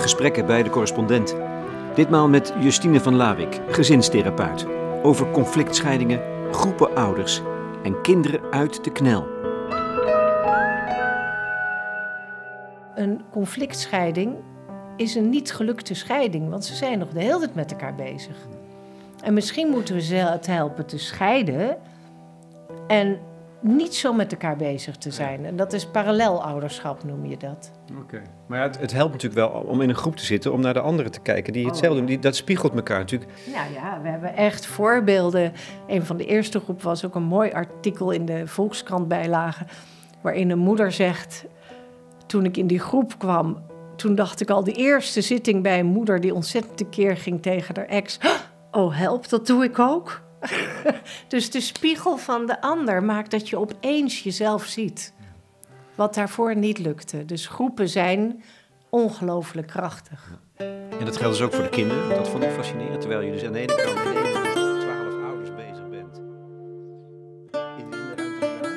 gesprekken bij de correspondent. Ditmaal met Justine van Lawik, gezinstherapeut. Over conflictscheidingen, groepen ouders en kinderen uit de knel. Een conflictscheiding is een niet gelukte scheiding, want ze zijn nog de hele tijd met elkaar bezig. En misschien moeten we ze het helpen te scheiden en niet zo met elkaar bezig te zijn. En dat is parallelouderschap, noem je dat. Oké. Maar ja, het, het, helpt natuurlijk wel om in een groep te zitten, om naar de anderen te kijken die hetzelfde doen. Die, dat spiegelt elkaar natuurlijk. Ja, ja, we hebben echt voorbeelden. Een van de eerste groep was ook een mooi artikel in de Volkskrant bijlagen, waarin een moeder zegt, toen ik in die groep kwam, toen dacht ik al, de eerste zitting bij een moeder die ontzettend tekeer ging tegen haar ex. Oh, help, dat doe ik ook. dus de spiegel van de ander maakt dat je opeens jezelf ziet. Wat daarvoor niet lukte. Dus groepen zijn ongelooflijk krachtig. En dat geldt dus ook voor de kinderen. Dat vond ik fascinerend. Terwijl je dus aan de ene kant met twaalf ouders bezig bent.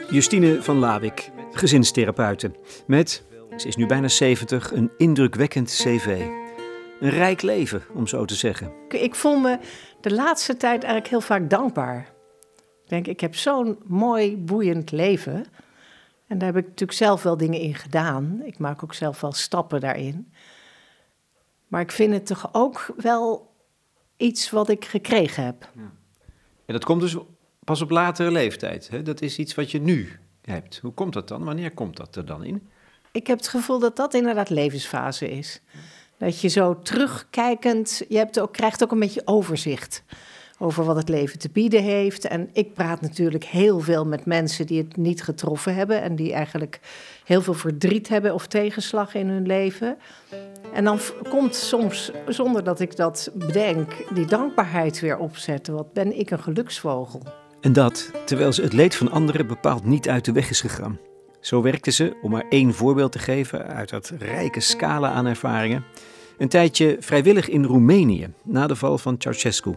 Justine van Lawik, gezinstherapeute. Met, ze is nu bijna 70, een indrukwekkend cv. Een rijk leven, om zo te zeggen. Ik voel me de laatste tijd eigenlijk heel vaak dankbaar. Ik denk, ik heb zo'n mooi, boeiend leven. En daar heb ik natuurlijk zelf wel dingen in gedaan. Ik maak ook zelf wel stappen daarin. Maar ik vind het toch ook wel iets wat ik gekregen heb. Ja. En dat komt dus pas op latere leeftijd. Hè? Dat is iets wat je nu hebt. Hoe komt dat dan? Wanneer komt dat er dan in? Ik heb het gevoel dat dat inderdaad levensfase is. Dat je zo terugkijkend, je hebt ook, krijgt ook een beetje overzicht over wat het leven te bieden heeft. En ik praat natuurlijk heel veel met mensen die het niet getroffen hebben en die eigenlijk heel veel verdriet hebben of tegenslag in hun leven. En dan komt soms, zonder dat ik dat bedenk, die dankbaarheid weer opzetten. Wat ben ik een geluksvogel. En dat terwijl ze het leed van anderen bepaald niet uit de weg is gegaan. Zo werkte ze, om maar één voorbeeld te geven uit dat rijke scala aan ervaringen, een tijdje vrijwillig in Roemenië na de val van Ceausescu.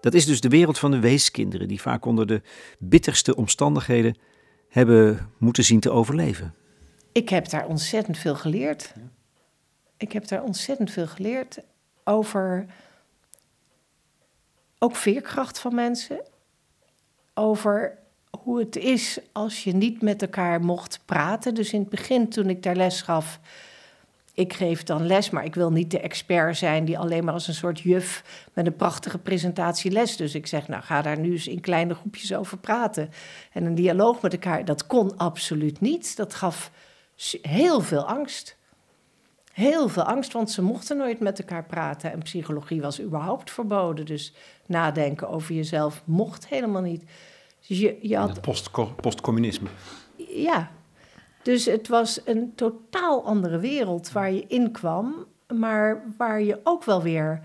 Dat is dus de wereld van de weeskinderen die vaak onder de bitterste omstandigheden hebben moeten zien te overleven. Ik heb daar ontzettend veel geleerd. Ik heb daar ontzettend veel geleerd over ook veerkracht van mensen, over hoe het is als je niet met elkaar mocht praten. Dus in het begin, toen ik daar les gaf, ik geef dan les, maar ik wil niet de expert zijn die alleen maar als een soort juf met een prachtige presentatie les. Dus ik zeg, nou ga daar nu eens in kleine groepjes over praten. En een dialoog met elkaar, dat kon absoluut niet. Dat gaf heel veel angst. Heel veel angst, want ze mochten nooit met elkaar praten. En psychologie was überhaupt verboden. Dus nadenken over jezelf mocht helemaal niet. Dus je, je had... Postcommunisme. ja, dus het was een totaal andere wereld waar je in kwam, maar waar je ook wel weer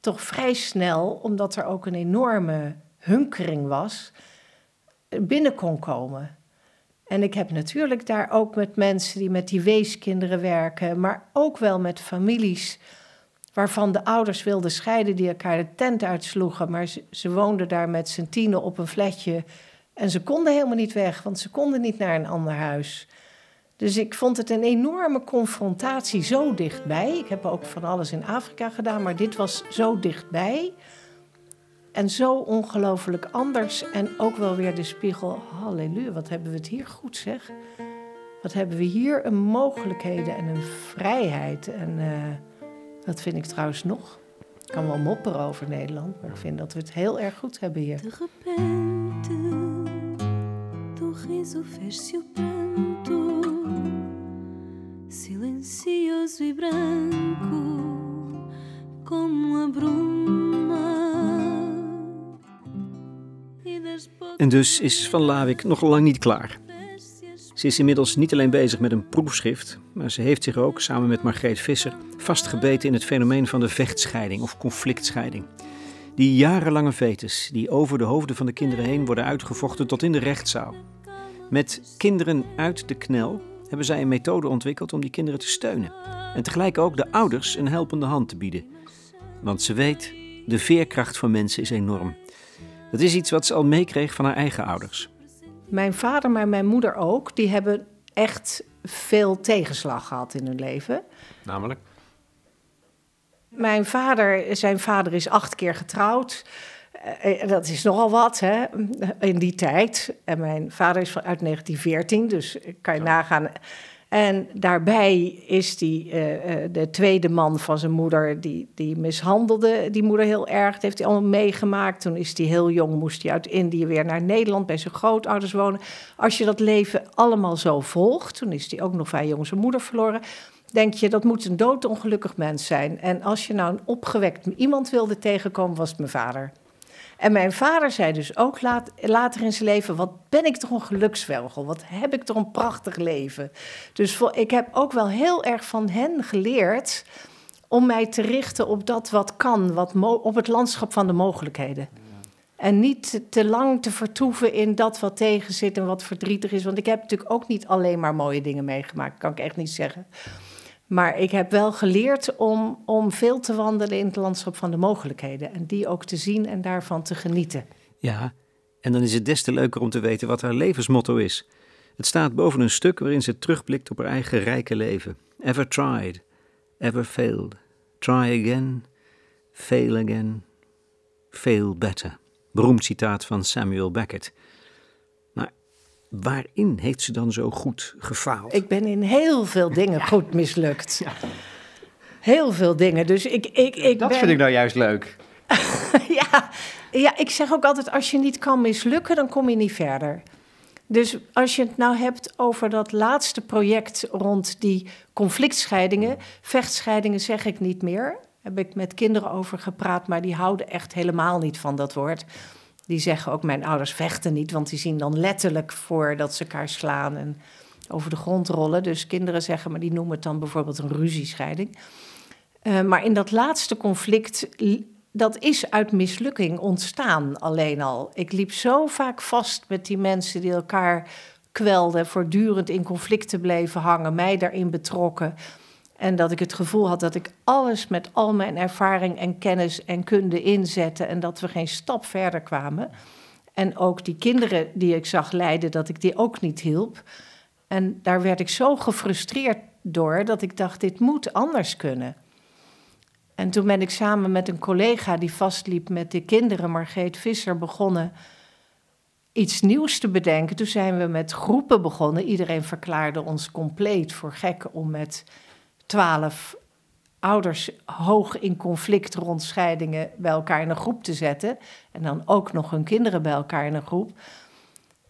toch vrij snel, omdat er ook een enorme hunkering was, binnen kon komen. En ik heb natuurlijk daar ook met mensen die met die weeskinderen werken, maar ook wel met families waarvan de ouders wilden scheiden, die elkaar de tent uitsloegen, maar ze, woonden daar met z'n tienen op een flatje en ze konden helemaal niet weg, want ze konden niet naar een ander huis. Dus ik vond het een enorme confrontatie zo dichtbij. Ik heb ook van alles in Afrika gedaan, maar dit was zo dichtbij. En zo ongelooflijk anders. En ook wel weer de spiegel. Halleluja, wat hebben we het hier goed zeg. Wat hebben we hier een mogelijkheden en een vrijheid. En uh, dat vind ik trouwens nog. Ik kan wel mopperen over Nederland, maar ik vind dat we het heel erg goed hebben hier. De fez-se o pranto, e como bruma. En dus is Van Lawik nog lang niet klaar. Ze is inmiddels niet alleen bezig met een proefschrift, maar ze heeft zich ook samen met Margreet Visser vastgebeten in het fenomeen van de vechtscheiding of conflictscheiding. Die jarenlange vetes die over de hoofden van de kinderen heen worden uitgevochten tot in de rechtszaal. Met kinderen uit de knel hebben zij een methode ontwikkeld om die kinderen te steunen. En tegelijk ook de ouders een helpende hand te bieden. Want ze weet, de veerkracht van mensen is enorm. Dat is iets wat ze al meekreeg van haar eigen ouders. Mijn vader, maar mijn moeder ook, die hebben echt veel tegenslag gehad in hun leven. Namelijk? Mijn vader, zijn vader is acht keer getrouwd. Uh, dat is nogal wat, hè, in die tijd. En mijn vader is uit 1914, dus kan je nagaan en daarbij is die, uh, de tweede man van zijn moeder, die, die mishandelde die moeder heel erg. Dat heeft hij allemaal meegemaakt. Toen is hij heel jong, moest hij uit Indië weer naar Nederland bij zijn grootouders wonen. Als je dat leven allemaal zo volgt, toen is hij ook nog vrij jong zijn moeder verloren. Denk je, dat moet een doodongelukkig mens zijn. En als je nou een opgewekt iemand wilde tegenkomen, was het mijn vader. En mijn vader zei dus ook later in zijn leven: Wat ben ik toch een geluksvelgel? Wat heb ik toch een prachtig leven? Dus ik heb ook wel heel erg van hen geleerd om mij te richten op dat wat kan, wat op het landschap van de mogelijkheden. En niet te lang te vertoeven in dat wat tegen zit en wat verdrietig is. Want ik heb natuurlijk ook niet alleen maar mooie dingen meegemaakt, kan ik echt niet zeggen. Maar ik heb wel geleerd om, om veel te wandelen in het landschap van de mogelijkheden. En die ook te zien en daarvan te genieten. Ja, en dan is het des te leuker om te weten wat haar levensmotto is. Het staat boven een stuk waarin ze terugblikt op haar eigen rijke leven. Ever tried, ever failed. Try again, fail again, fail better. Beroemd citaat van Samuel Beckett. Waarin heeft ze dan zo goed gefaald? Ik ben in heel veel dingen goed mislukt. Ja. Heel veel dingen. Dus ik, ik, ik dat vind ik nou juist leuk. ja, ja, ik zeg ook altijd: als je niet kan mislukken, dan kom je niet verder. Dus als je het nou hebt over dat laatste project rond die conflictscheidingen, vechtscheidingen zeg ik niet meer. Heb ik met kinderen over gepraat, maar die houden echt helemaal niet van dat woord. Die zeggen ook, mijn ouders vechten niet, want die zien dan letterlijk voor dat ze elkaar slaan en over de grond rollen. Dus kinderen zeggen, maar die noemen het dan bijvoorbeeld een ruziescheiding. Uh, maar in dat laatste conflict, dat is uit mislukking ontstaan alleen al. Ik liep zo vaak vast met die mensen die elkaar kwelden, voortdurend in conflicten bleven hangen, mij daarin betrokken. En dat ik het gevoel had dat ik alles met al mijn ervaring en kennis en kunde inzette en dat we geen stap verder kwamen. En ook die kinderen die ik zag lijden, dat ik die ook niet hielp. En daar werd ik zo gefrustreerd door dat ik dacht, dit moet anders kunnen. En toen ben ik samen met een collega die vastliep met de kinderen, Margreet Visser, begonnen iets nieuws te bedenken. Toen zijn we met groepen begonnen. Iedereen verklaarde ons compleet voor gek om met twaalf ouders hoog in conflict rond scheidingen bij elkaar in een groep te zetten. En dan ook nog hun kinderen bij elkaar in een groep.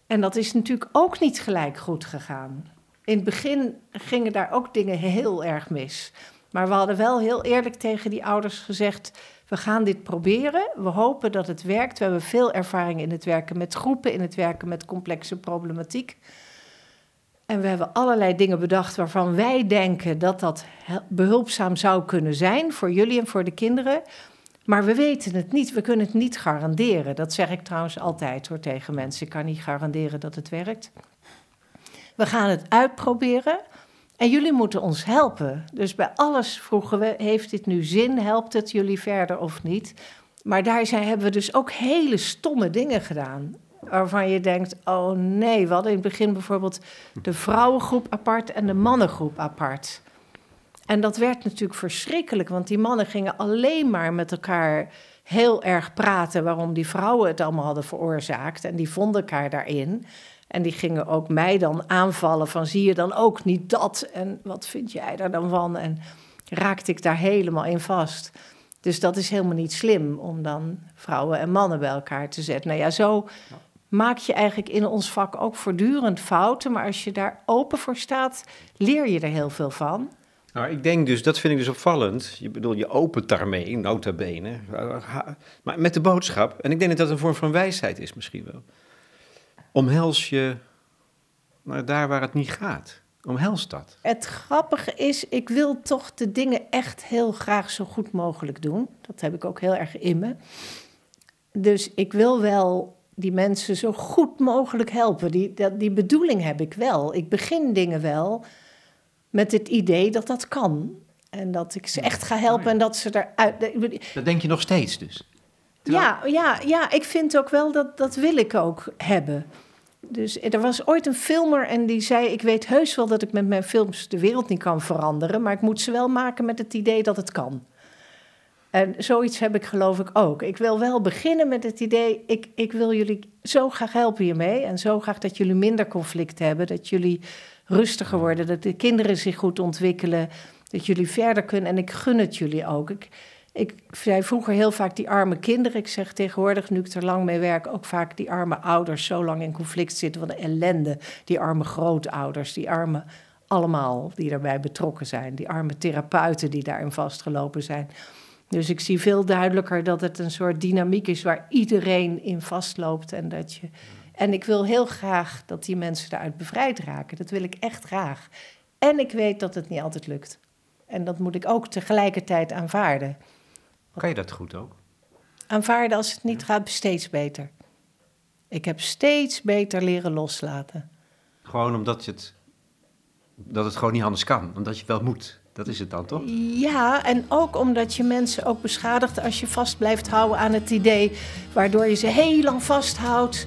En dat is natuurlijk ook niet gelijk goed gegaan. In het begin gingen daar ook dingen heel erg mis. Maar we hadden wel heel eerlijk tegen die ouders gezegd: we gaan dit proberen. We hopen dat het werkt. We hebben veel ervaring in het werken met groepen, in het werken met complexe problematiek. En we hebben allerlei dingen bedacht waarvan wij denken dat dat behulpzaam zou kunnen zijn voor jullie en voor de kinderen. Maar we weten het niet, we kunnen het niet garanderen. Dat zeg ik trouwens altijd hoor tegen mensen. Ik kan niet garanderen dat het werkt. We gaan het uitproberen en jullie moeten ons helpen. Dus bij alles vroegen we, heeft dit nu zin? Helpt het jullie verder of niet? Maar daar zijn, hebben we dus ook hele stomme dingen gedaan waarvan je denkt: oh nee, we hadden in het begin bijvoorbeeld de vrouwengroep apart en de mannengroep apart. En dat werd natuurlijk verschrikkelijk, want die mannen gingen alleen maar met elkaar heel erg praten waarom die vrouwen het allemaal hadden veroorzaakt. En die vonden elkaar daarin. En die gingen ook mij dan aanvallen van zie je dan ook niet dat? En wat vind jij daar dan van? En raakte ik daar helemaal in vast. Dus dat is helemaal niet slim om dan vrouwen en mannen bij elkaar te zetten. Nou ja, zo maak je eigenlijk in ons vak ook voortdurend fouten. Maar als je daar open voor staat, leer je er heel veel van. Nou, ik denk dus, dat vind ik dus opvallend. Je bedoel, je opent daarmee, nota bene. Maar met de boodschap, en ik denk dat dat een vorm van wijsheid is misschien wel. Omhels je daar waar het niet gaat. Omhels dat. Het grappige is, ik wil toch de dingen echt heel graag zo goed mogelijk doen. Dat heb ik ook heel erg in me. Dus ik wil wel die mensen zo goed mogelijk helpen. Die, dat, die bedoeling heb ik wel. Ik begin dingen wel met het idee dat dat kan. En dat ik ze echt ga helpen en dat ze eruit. Dat denk je nog steeds dus? Ja, ja, ja, ik vind ook wel dat dat wil ik ook hebben. Dus er was ooit een filmer en die zei: Ik weet heus wel dat ik met mijn films de wereld niet kan veranderen, maar ik moet ze wel maken met het idee dat het kan. En zoiets heb ik geloof ik ook. Ik wil wel beginnen met het idee, ik, ik wil jullie zo graag helpen hiermee. En zo graag dat jullie minder conflict hebben, dat jullie rustiger worden, dat de kinderen zich goed ontwikkelen, dat jullie verder kunnen. En ik gun het jullie ook. Ik, ik zei vroeger heel vaak die arme kinderen. Ik zeg tegenwoordig, nu ik er lang mee werk, ook vaak die arme ouders zo lang in conflict zitten. van de ellende, die arme grootouders, die arme allemaal die daarbij betrokken zijn. Die arme therapeuten die daarin vastgelopen zijn. Dus ik zie veel duidelijker dat het een soort dynamiek is waar iedereen in vastloopt. En, dat je, en ik wil heel graag dat die mensen daaruit bevrijd raken. Dat wil ik echt graag. En ik weet dat het niet altijd lukt. En dat moet ik ook tegelijkertijd aanvaarden. Kan je dat goed ook? Aanvaarden als het niet gaat, steeds beter. Ik heb steeds beter leren loslaten. Gewoon omdat je het, dat het gewoon niet anders kan, omdat je wel moet. Dat is het dan, toch? Ja, en ook omdat je mensen ook beschadigt als je vast blijft houden aan het idee, waardoor je ze heel lang vasthoudt,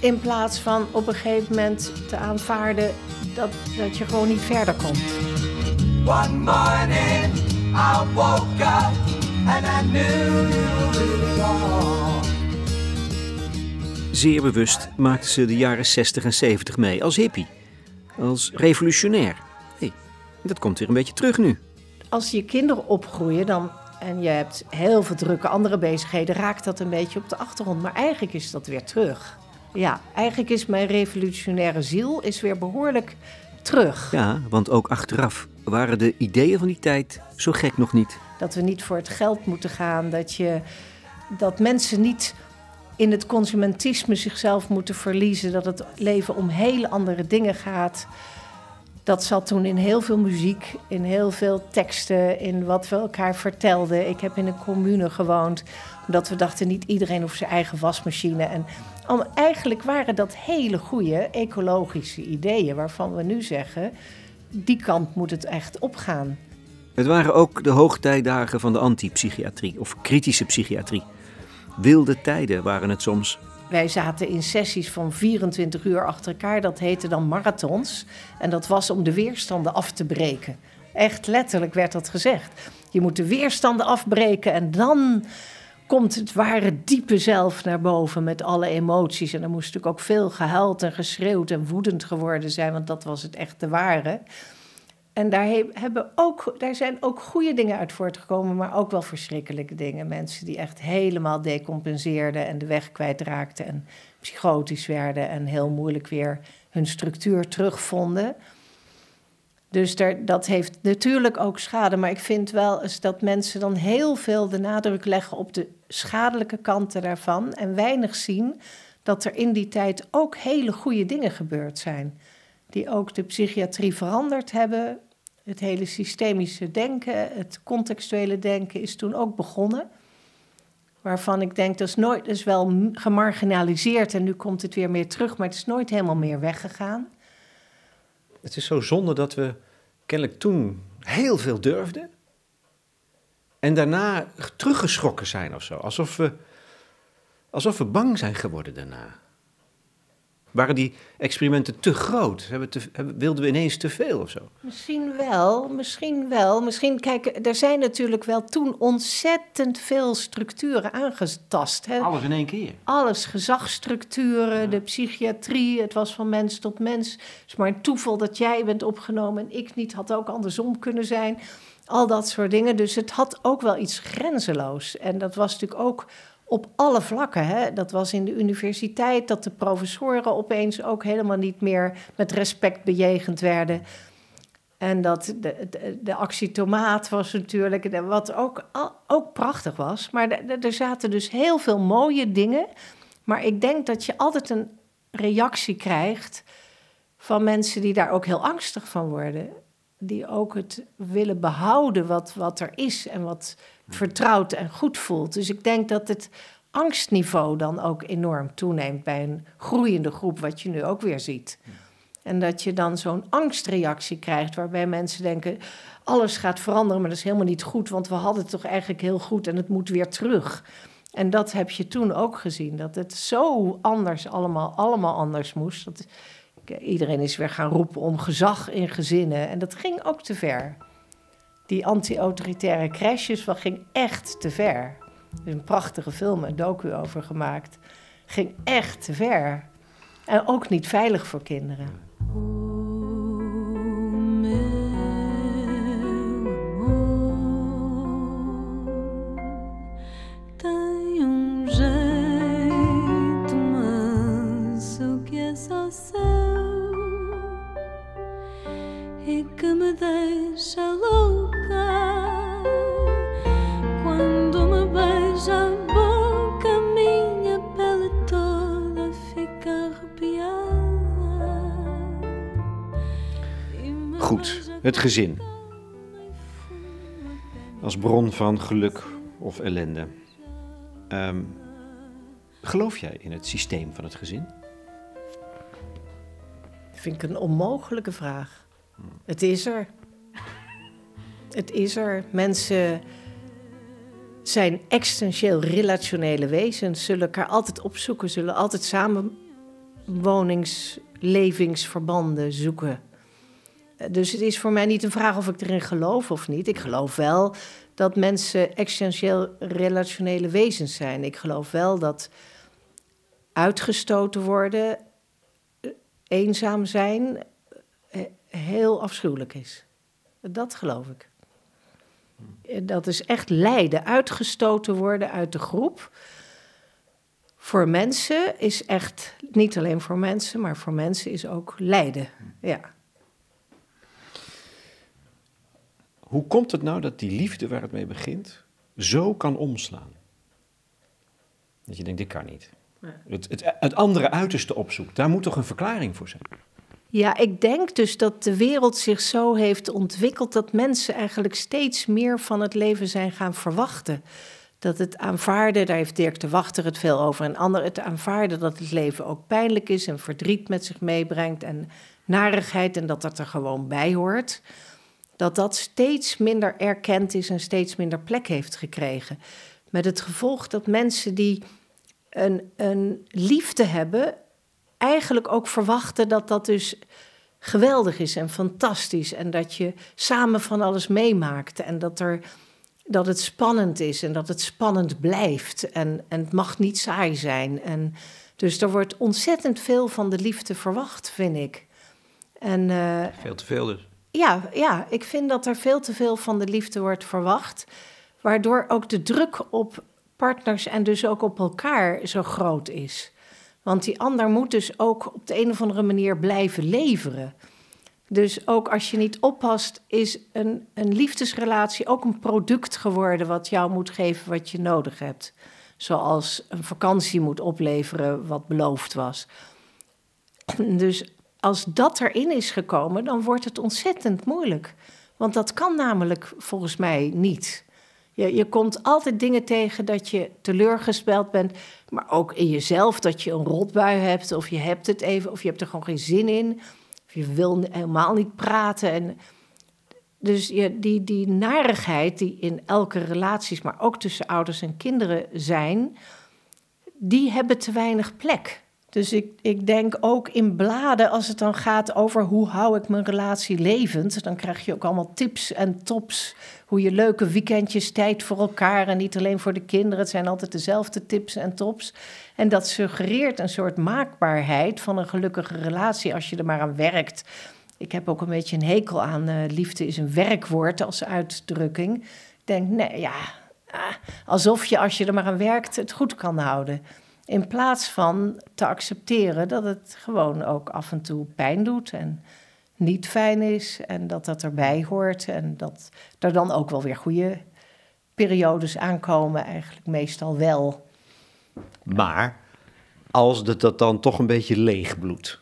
in plaats van op een gegeven moment te aanvaarden dat, dat je gewoon niet verder komt. One morning I woke up and I knew Zeer bewust maakte ze de jaren 60 en 70 mee als hippie, als revolutionair. Dat komt weer een beetje terug nu. Als je kinderen opgroeien dan, en je hebt heel veel drukke andere bezigheden, raakt dat een beetje op de achtergrond. Maar eigenlijk is dat weer terug. Ja, eigenlijk is mijn revolutionaire ziel is weer behoorlijk terug. Ja, want ook achteraf waren de ideeën van die tijd zo gek nog niet. Dat we niet voor het geld moeten gaan, dat, je, dat mensen niet in het consumentisme zichzelf moeten verliezen, dat het leven om hele andere dingen gaat. Dat zat toen in heel veel muziek, in heel veel teksten, in wat we elkaar vertelden. Ik heb in een commune gewoond, omdat we dachten niet iedereen hoeft zijn eigen wasmachine. En eigenlijk waren dat hele goede ecologische ideeën, waarvan we nu zeggen, die kant moet het echt opgaan. Het waren ook de hoogtijdagen van de antipsychiatrie of kritische psychiatrie. Wilde tijden waren het soms. Wij zaten in sessies van 24 uur achter elkaar. Dat heette dan marathons. En dat was om de weerstanden af te breken. Echt letterlijk werd dat gezegd. Je moet de weerstanden afbreken en dan komt het ware diepe zelf naar boven met alle emoties. En er moest natuurlijk ook veel gehuild en geschreeuwd en woedend geworden zijn, want dat was het echte ware. En daar, hebben ook, daar zijn ook goede dingen uit voortgekomen, maar ook wel verschrikkelijke dingen. Mensen die echt helemaal decompenseerden en de weg kwijtraakten en psychotisch werden en heel moeilijk weer hun structuur terugvonden. Dus daar, dat heeft natuurlijk ook schade. Maar ik vind wel eens dat mensen dan heel veel de nadruk leggen op de schadelijke kanten daarvan. En weinig zien dat er in die tijd ook hele goede dingen gebeurd zijn. Die ook de psychiatrie veranderd hebben. Het hele systemische denken, het contextuele denken is toen ook begonnen. Waarvan ik denk, dat is nooit, dat is wel gemarginaliseerd en nu komt het weer meer terug, maar het is nooit helemaal meer weggegaan. Het is zo zonde dat we kennelijk toen heel veel durfden. En daarna teruggeschrokken zijn of zo. Alsof we, alsof we bang zijn geworden daarna. Waren die experimenten te groot? Hebben te, wilden we ineens te veel of zo? Misschien wel, misschien wel. Misschien, kijk, er zijn natuurlijk wel toen ontzettend veel structuren aangetast. Hè? Alles in één keer. Alles, gezagsstructuren, de psychiatrie, het was van mens tot mens. Het is maar een toeval dat jij bent opgenomen en ik niet, had ook andersom kunnen zijn. Al dat soort dingen. Dus het had ook wel iets grenzeloos. En dat was natuurlijk ook op alle vlakken. Hè? Dat was in de universiteit, dat de professoren opeens ook helemaal niet meer met respect bejegend werden. En dat de, de, actie tomaat was natuurlijk, wat ook, ook prachtig was. Maar er zaten dus heel veel mooie dingen. Maar ik denk dat je altijd een reactie krijgt van mensen die daar ook heel angstig van worden. Die ook het willen behouden wat, wat er is en wat vertrouwd en goed voelt. Dus ik denk dat het angstniveau dan ook enorm toeneemt bij een groeiende groep, wat je nu ook weer ziet. En dat je dan zo'n angstreactie krijgt, waarbij mensen denken: alles gaat veranderen, maar dat is helemaal niet goed, want we hadden het toch eigenlijk heel goed en het moet weer terug. En dat heb je toen ook gezien, dat het zo anders allemaal, allemaal anders moest. Dat, iedereen is weer gaan roepen om gezag in gezinnen en dat ging ook te ver. Die anti-autoritaire crashes, dat ging echt te ver. Er is een prachtige film, een docu over gemaakt. Ging echt te ver. En ook niet veilig voor kinderen. Het gezin. Als bron van geluk of ellende. Ehm, geloof jij in het systeem van het gezin? Dat vind ik een onmogelijke vraag. Het is er. Het is er. Mensen zijn existentieel relationele wezens, zullen elkaar altijd opzoeken, zullen altijd samenwoningslevingsverbanden zoeken. Dus het is voor mij niet een vraag of ik erin geloof of niet. Ik geloof wel dat mensen existentieel relationele wezens zijn. Ik geloof wel dat uitgestoten worden, eh, eenzaam zijn, eh, heel afschuwelijk is. Dat geloof ik. Dat is echt lijden, uitgestoten worden uit de groep. Voor mensen is echt, niet alleen voor mensen, maar voor mensen is ook lijden. Ja. Hoe komt het nou dat die liefde waar het mee begint zo kan omslaan? Dat je denkt, dit kan niet. Ja. Het, het, het andere uiterste opzoekt, daar moet toch een verklaring voor zijn? Ja, ik denk dus dat de wereld zich zo heeft ontwikkeld dat mensen eigenlijk steeds meer van het leven zijn gaan verwachten. Dat het aanvaarden, daar heeft Dirk de Wachter het veel over, en anderen het aanvaarden dat het leven ook pijnlijk is en verdriet met zich meebrengt en narigheid en dat dat er gewoon bij hoort. Dat dat steeds minder erkend is en steeds minder plek heeft gekregen. Met het gevolg dat mensen die een, een liefde hebben, eigenlijk ook verwachten dat dat dus geweldig is en fantastisch. En dat je samen van alles meemaakt. En dat, er, dat het spannend is en dat het spannend blijft. En, en het mag niet saai zijn. En dus er wordt ontzettend veel van de liefde verwacht, vind ik. En eh, Veel te veel dus. Ja, ja, ik vind dat er veel te veel van de liefde wordt verwacht. Waardoor ook de druk op partners en dus ook op elkaar zo groot is. Want die ander moet dus ook op de een of andere manier blijven leveren. Dus ook als je niet oppast, is een, een liefdesrelatie ook een product geworden wat jou moet geven wat je nodig hebt. Zoals een vakantie moet opleveren wat beloofd was. Dus als dat erin is gekomen, dan wordt het ontzettend moeilijk. Want dat kan namelijk volgens mij niet. Je, je komt altijd dingen tegen dat je teleurgesteld bent, maar ook in jezelf dat je een rotbui hebt, of je hebt het even, of je hebt er gewoon geen zin in, of je wil helemaal niet praten. En dus die, die narigheid die in elke relaties, maar ook tussen ouders en kinderen zijn, die hebben te weinig plek. Dus ik, ik denk ook in bladen, als het dan gaat over hoe hou ik mijn relatie levend, dan krijg je ook allemaal tips en tops. Hoe je leuke weekendjes tijd voor elkaar en niet alleen voor de kinderen. Het zijn altijd dezelfde tips en tops. En dat suggereert een soort maakbaarheid van een gelukkige relatie als je er maar aan werkt. Ik heb ook een beetje een hekel aan eh, liefde is een werkwoord als uitdrukking. Ik denk, nee, ja, ah, alsof je als je er maar aan werkt het goed kan houden. In plaats van te accepteren dat het gewoon ook af en toe pijn doet en niet fijn is en dat dat erbij hoort en dat er dan ook wel weer goede periodes aankomen, eigenlijk meestal wel. Maar als het dat dan toch een beetje leeg bloedt,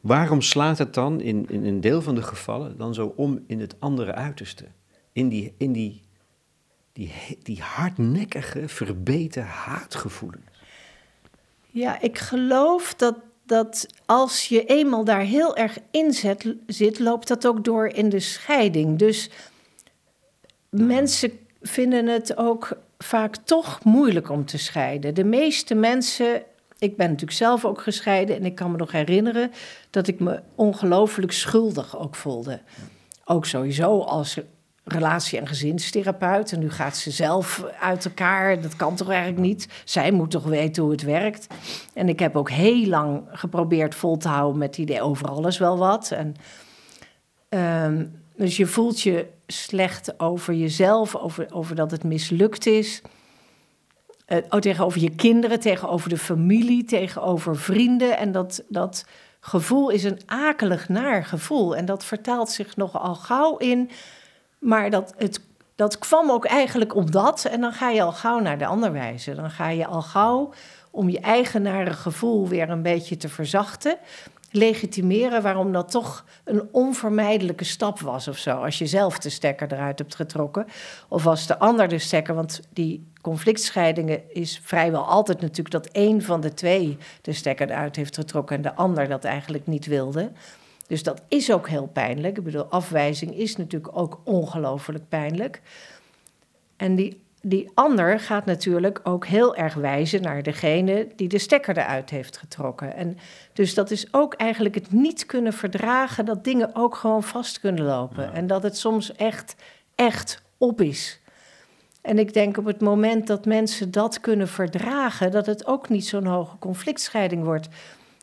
waarom slaat het dan in, in een deel van de gevallen dan zo om in het andere uiterste? In die, in die, die, die hardnekkige, verbeten haatgevoelens. Ja, ik geloof dat, dat als je eenmaal daar heel erg in zet, zit, loopt dat ook door in de scheiding. Dus mensen vinden het ook vaak toch moeilijk om te scheiden. De meeste mensen, ik ben natuurlijk zelf ook gescheiden en ik kan me nog herinneren dat ik me ongelooflijk schuldig ook voelde. Ook sowieso als relatie- en gezinstherapeut. En nu gaat ze zelf uit elkaar. Dat kan toch eigenlijk niet? Zij moet toch weten hoe het werkt. En ik heb ook heel lang geprobeerd vol te houden met het idee over alles wel wat. En, ehm, dus je voelt je slecht over jezelf, over, over dat het mislukt is. Eh, oh, tegenover je kinderen, tegenover de familie, tegenover vrienden. En dat, dat gevoel is een akelig naar gevoel. En dat vertaalt zich nogal gauw in. Maar dat, het, dat kwam ook eigenlijk omdat. En dan ga je al gauw naar de ander wijzen. Dan ga je al gauw om je eigen nare gevoel weer een beetje te verzachten. Legitimeren waarom dat toch een onvermijdelijke stap was of zo. Als je zelf de stekker eruit hebt getrokken. Of als de ander de stekker. Want die conflictscheidingen is vrijwel altijd natuurlijk dat één van de twee de stekker eruit heeft getrokken en de ander dat eigenlijk niet wilde. Dus dat is ook heel pijnlijk. Ik bedoel, afwijzing is natuurlijk ook ongelooflijk pijnlijk. En die, die ander gaat natuurlijk ook heel erg wijzen naar degene die de stekker eruit heeft getrokken. En dus dat is ook eigenlijk het niet kunnen verdragen dat dingen ook gewoon vast kunnen lopen. En dat het soms echt, echt op is. En ik denk op het moment dat mensen dat kunnen verdragen, dat het ook niet zo'n hoge conflictscheiding wordt.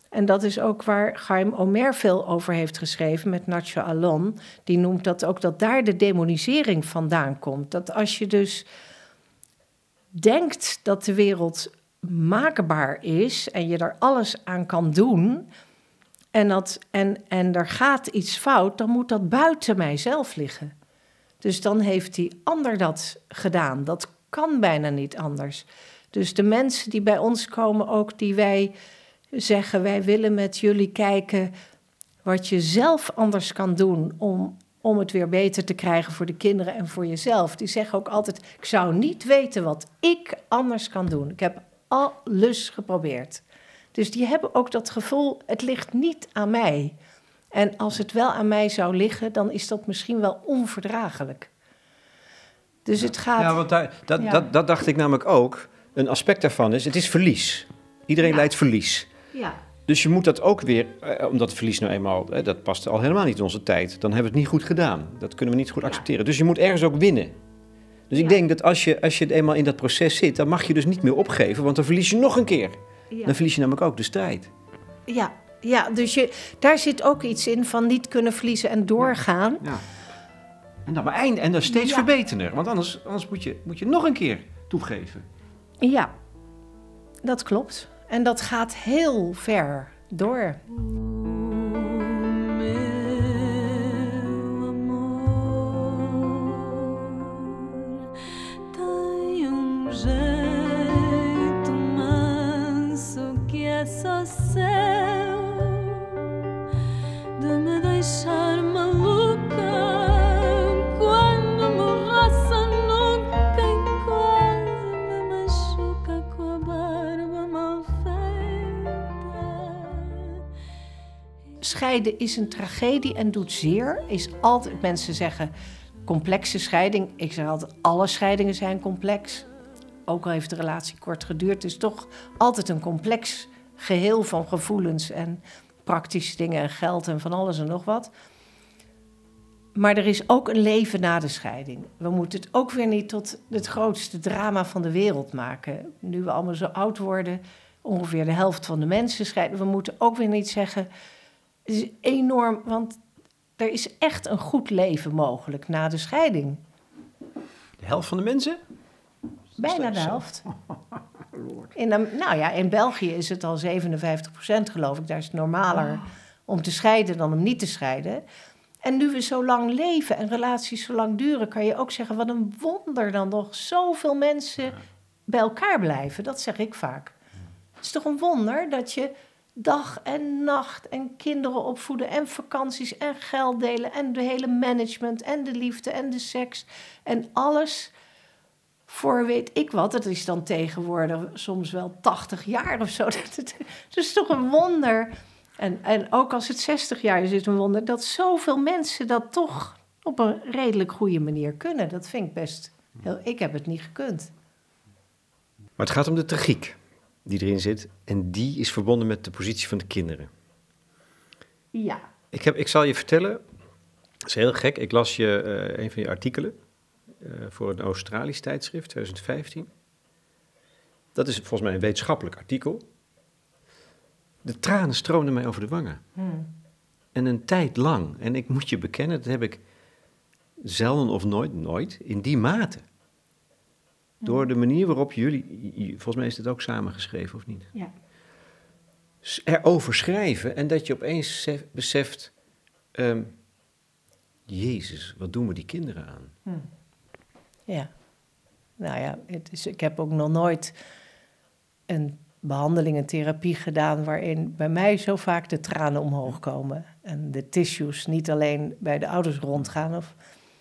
En dat is ook waar Chaim Omer veel over heeft geschreven met Nacho Alon. Die noemt dat ook dat daar de demonisering vandaan komt. Dat als je dus denkt dat de wereld maakbaar is en je er alles aan kan doen. En, dat, en, en er gaat iets fout, dan moet dat buiten mijzelf liggen. Dus dan heeft die ander dat gedaan. Dat kan bijna niet anders. Dus de mensen die bij ons komen, ook die wij zeggen: wij willen met jullie kijken wat je zelf anders kan doen om, om het weer beter te krijgen voor de kinderen en voor jezelf. Die zeggen ook altijd: ik zou niet weten wat ik anders kan doen. Ik heb alles geprobeerd. Dus die hebben ook dat gevoel: het ligt niet aan mij. En als het wel aan mij zou liggen, dan is dat misschien wel onverdraaglijk. Dus het gaat. Ja, want daar, dat, Ja. Dat, dat dacht ik namelijk ook. Een aspect daarvan is, het is verlies. Iedereen Ja. lijdt verlies. Ja. Dus je moet dat ook weer, eh, omdat het verlies nou eenmaal, dat past al helemaal niet in onze tijd. Dan hebben we het niet goed gedaan. Dat kunnen we niet goed accepteren. Dus je moet ergens ook winnen. Dus ik Ja. denk dat als je, als je eenmaal in dat proces zit, dan mag je dus niet meer opgeven, want dan verlies je nog een keer. Ja. Dan verlies je namelijk ook de strijd. Ja, ja dus je, daar zit ook iets in van niet kunnen verliezen en doorgaan. Ja. En dan maar eind, en dan steeds verbeteren. Want anders, anders moet, je, moet je nog een keer toegeven. Ja, dat klopt. En dat gaat heel ver door. Scheiden is een tragedie en doet zeer. Is altijd, mensen zeggen complexe scheiding. Ik zeg altijd, alle scheidingen zijn complex. Ook al heeft de relatie kort geduurd. Is toch altijd een complex geheel van gevoelens en praktische dingen en geld en van alles en nog wat. Maar er is ook een leven na de scheiding. We moeten het ook weer niet tot het grootste drama van de wereld maken. Nu we allemaal zo oud worden, ongeveer de helft van de mensen scheiden. We moeten ook weer niet zeggen, is enorm, want er is echt een goed leven mogelijk na de scheiding. De helft van de mensen? Bijna de helft. In, nou ja, in België is het al 57% geloof ik. Daar is het normaler om te scheiden dan om niet te scheiden. En nu we zo lang leven en relaties zo lang duren, kan je ook zeggen: wat een wonder dan nog zoveel mensen bij elkaar blijven. Dat zeg ik vaak. Het is toch een wonder dat je dag en nacht en kinderen opvoeden en vakanties en geld delen en de hele management en de liefde en de seks en alles voor weet ik wat. Dat is dan tegenwoordig soms wel 80 jaar of zo. Het, het is toch een wonder. En, en ook als het 60 jaar is, is het een wonder dat zoveel mensen dat toch op een redelijk goede manier kunnen. Dat vind ik best. Heel, ik heb het niet gekund. Maar het gaat om de tragiek die erin zit. En die is verbonden met de positie van de kinderen. Ja. Ik, heb, ik zal je vertellen. Dat is heel gek. Ik las je eh, een van je artikelen eh, voor een Australisch tijdschrift, 2015. Dat is volgens mij een wetenschappelijk artikel. De tranen stroomden mij over de wangen. En een tijd lang. En ik moet je bekennen, dat heb ik zelden of nooit, nooit, in die mate. Door de manier waarop jullie, volgens mij is het ook samengeschreven of niet? Ja. Erover schrijven en dat je opeens sef- beseft, ehm, Jezus, wat doen we die kinderen aan? Ja. Nou ja, het is, ik heb ook nog nooit een behandeling, een therapie gedaan waarin bij mij zo vaak de tranen omhoog komen. En de tissues niet alleen bij de ouders rondgaan. Of,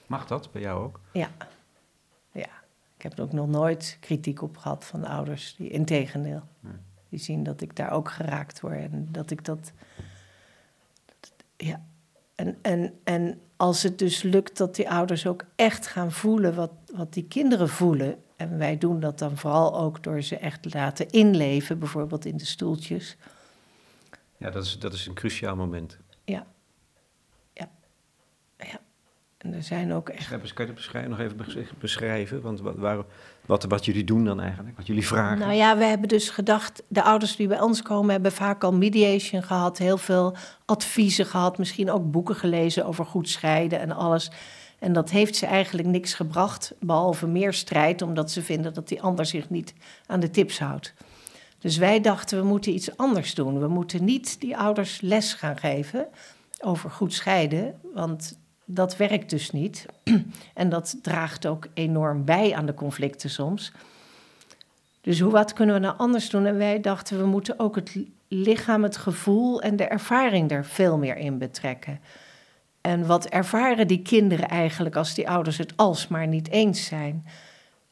Mag dat bij jou ook? ja. Ik heb er ook nog nooit kritiek op gehad van de ouders. Die, integendeel. Die zien dat ik daar ook geraakt word en dat ik dat... dat- ja. En, en, en als het dus lukt dat die ouders ook echt gaan voelen wat, wat die kinderen voelen... en wij doen dat dan vooral ook door ze echt te laten inleven, bijvoorbeeld in de stoeltjes... Ja, dat is, dat is een cruciaal moment. Ja. Ja. Ja. En er zijn ook echt... Kan je het beschrijven, nog even besch- beschrijven? Want wat, waar, wat, wat jullie doen dan eigenlijk? Wat jullie vragen? Nou ja, we hebben dus gedacht, de ouders die bij ons komen hebben vaak al mediation gehad, heel veel adviezen gehad, misschien ook boeken gelezen over goed scheiden en alles. En dat heeft ze eigenlijk niks gebracht, behalve meer strijd, omdat ze vinden dat die ander zich niet aan de tips houdt. Dus wij dachten, we moeten iets anders doen. We moeten niet die ouders les gaan geven over goed scheiden, want dat werkt dus niet. en dat draagt ook enorm bij aan de conflicten soms. Dus hoe, wat kunnen we nou anders doen? En wij dachten, we moeten ook het lichaam, het gevoel en de ervaring er veel meer in betrekken. En wat ervaren die kinderen eigenlijk als die ouders het alsmaar niet eens zijn?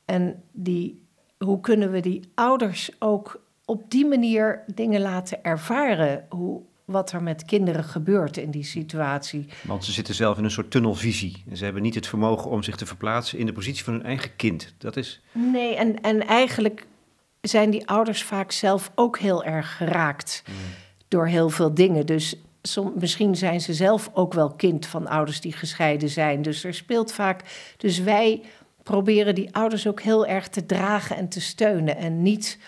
En die, hoe kunnen we die ouders ook op die manier dingen laten ervaren? Hoe, wat er met kinderen gebeurt in die situatie. Want ze zitten zelf in een soort tunnelvisie. En ze hebben niet het vermogen om zich te verplaatsen in de positie van hun eigen kind. Dat is... Nee, en, en eigenlijk zijn die ouders vaak zelf ook heel erg geraakt door heel veel dingen. Dus som, misschien zijn ze zelf ook wel kind van ouders die gescheiden zijn. Dus er speelt vaak. Dus wij proberen die ouders ook heel erg te dragen en te steunen en niet,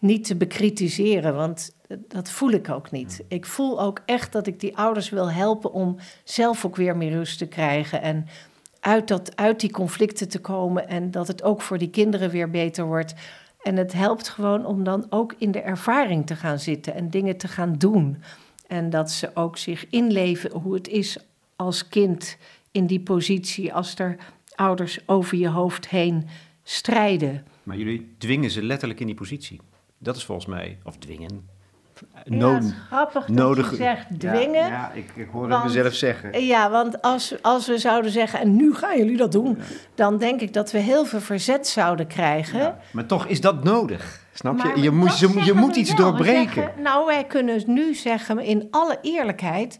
niet te bekritiseren, want dat voel ik ook niet. Ik voel ook echt dat ik die ouders wil helpen om zelf ook weer meer rust te krijgen en uit, dat, uit die conflicten te komen en dat het ook voor die kinderen weer beter wordt. En het helpt gewoon om dan ook in de ervaring te gaan zitten en dingen te gaan doen. En dat ze ook zich inleven hoe het is als kind in die positie, als er ouders over je hoofd heen strijden. Maar jullie dwingen ze letterlijk in die positie. Dat is volgens mij, of dwingen. ja, het is grappig dat nodig- je zegt dwingen. Ja, ja, ik, ik Want- het mezelf zeggen. Ja, want als, als we zouden zeggen, en nu gaan jullie dat doen, dan denk ik dat we heel veel verzet zouden krijgen. Ja, Maar toch is dat nodig. Snap Maar je? Je moet, dat je, moet iets wel. Doorbreken. zeggen- nou, wij kunnen nu zeggen, in alle eerlijkheid,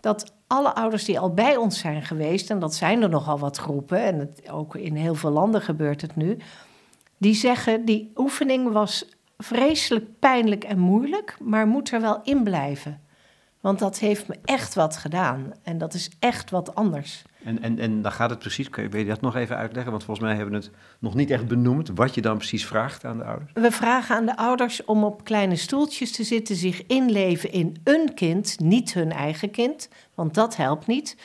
dat alle ouders die al bij ons zijn geweest, en dat zijn er nogal wat groepen, en het, ook in heel veel landen gebeurt het nu, die zeggen, die oefening was vreselijk pijnlijk en moeilijk, maar moet er wel in blijven. Want dat heeft me echt wat gedaan. En dat is echt wat anders. En, en, en dan gaat het precies, kun je, wil je dat nog even uitleggen? Want volgens mij hebben we het nog niet echt benoemd, wat je dan precies vraagt aan de ouders. We vragen aan de ouders om op kleine stoeltjes te zitten, zich inleven in een kind, niet hun eigen kind, want dat helpt niet.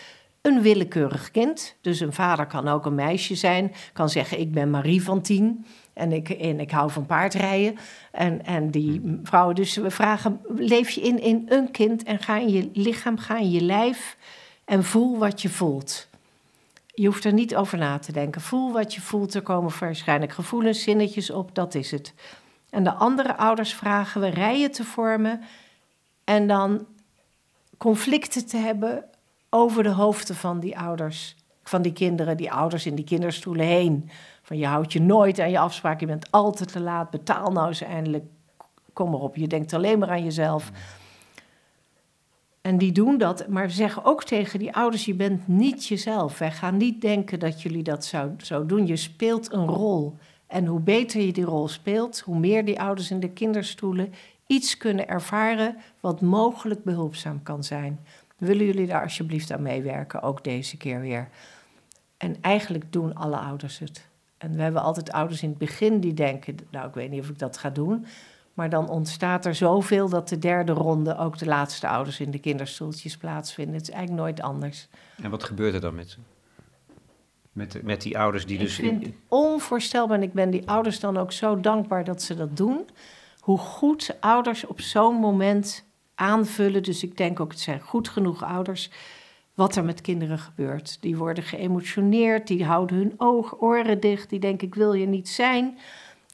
Een willekeurig kind, dus een vader kan ook een meisje zijn, kan zeggen: Ik ben Marie van tien en ik, en ik hou van paardrijden. En, en die vrouwen, dus we vragen: Leef je in in een kind en ga in je lichaam, ga in je lijf en voel wat je voelt. Je hoeft er niet over na te denken. Voel wat je voelt. Er komen waarschijnlijk gevoelens, zinnetjes op. Dat is het. En de andere ouders vragen we rijen te vormen. En dan conflicten te hebben over de hoofden van die ouders. Van die kinderen, die ouders in die kinderstoelen heen. Van je houdt je nooit aan je afspraak. Je bent altijd te laat. Betaal nou eens eindelijk. Kom erop. Je denkt alleen maar aan jezelf. En die doen dat, maar zeggen ook tegen die ouders: je bent niet jezelf. Wij gaan niet denken dat jullie dat zo, zo doen. Je speelt een rol. En hoe beter je die rol speelt, hoe meer die ouders in de kinderstoelen iets kunnen ervaren wat mogelijk behulpzaam kan zijn. Willen jullie daar alsjeblieft aan meewerken, ook deze keer weer? En eigenlijk doen alle ouders het. En we hebben altijd ouders in het begin die denken, nou ik weet niet of ik dat ga doen. Maar dan ontstaat er zoveel dat de derde ronde ook de laatste ouders in de kinderstoeltjes plaatsvinden. Het is eigenlijk nooit anders. En wat gebeurt er dan met ze? Met, met die ouders die dus... ik vind het onvoorstelbaar en ik ben die ouders dan ook zo dankbaar dat ze dat doen. Hoe goed ouders op zo'n moment aanvullen. Dus ik denk ook, het zijn goed genoeg ouders. Wat er met kinderen gebeurt. Die worden geëmotioneerd, die houden hun oog, oren dicht. Die denken, ik wil je niet zijn.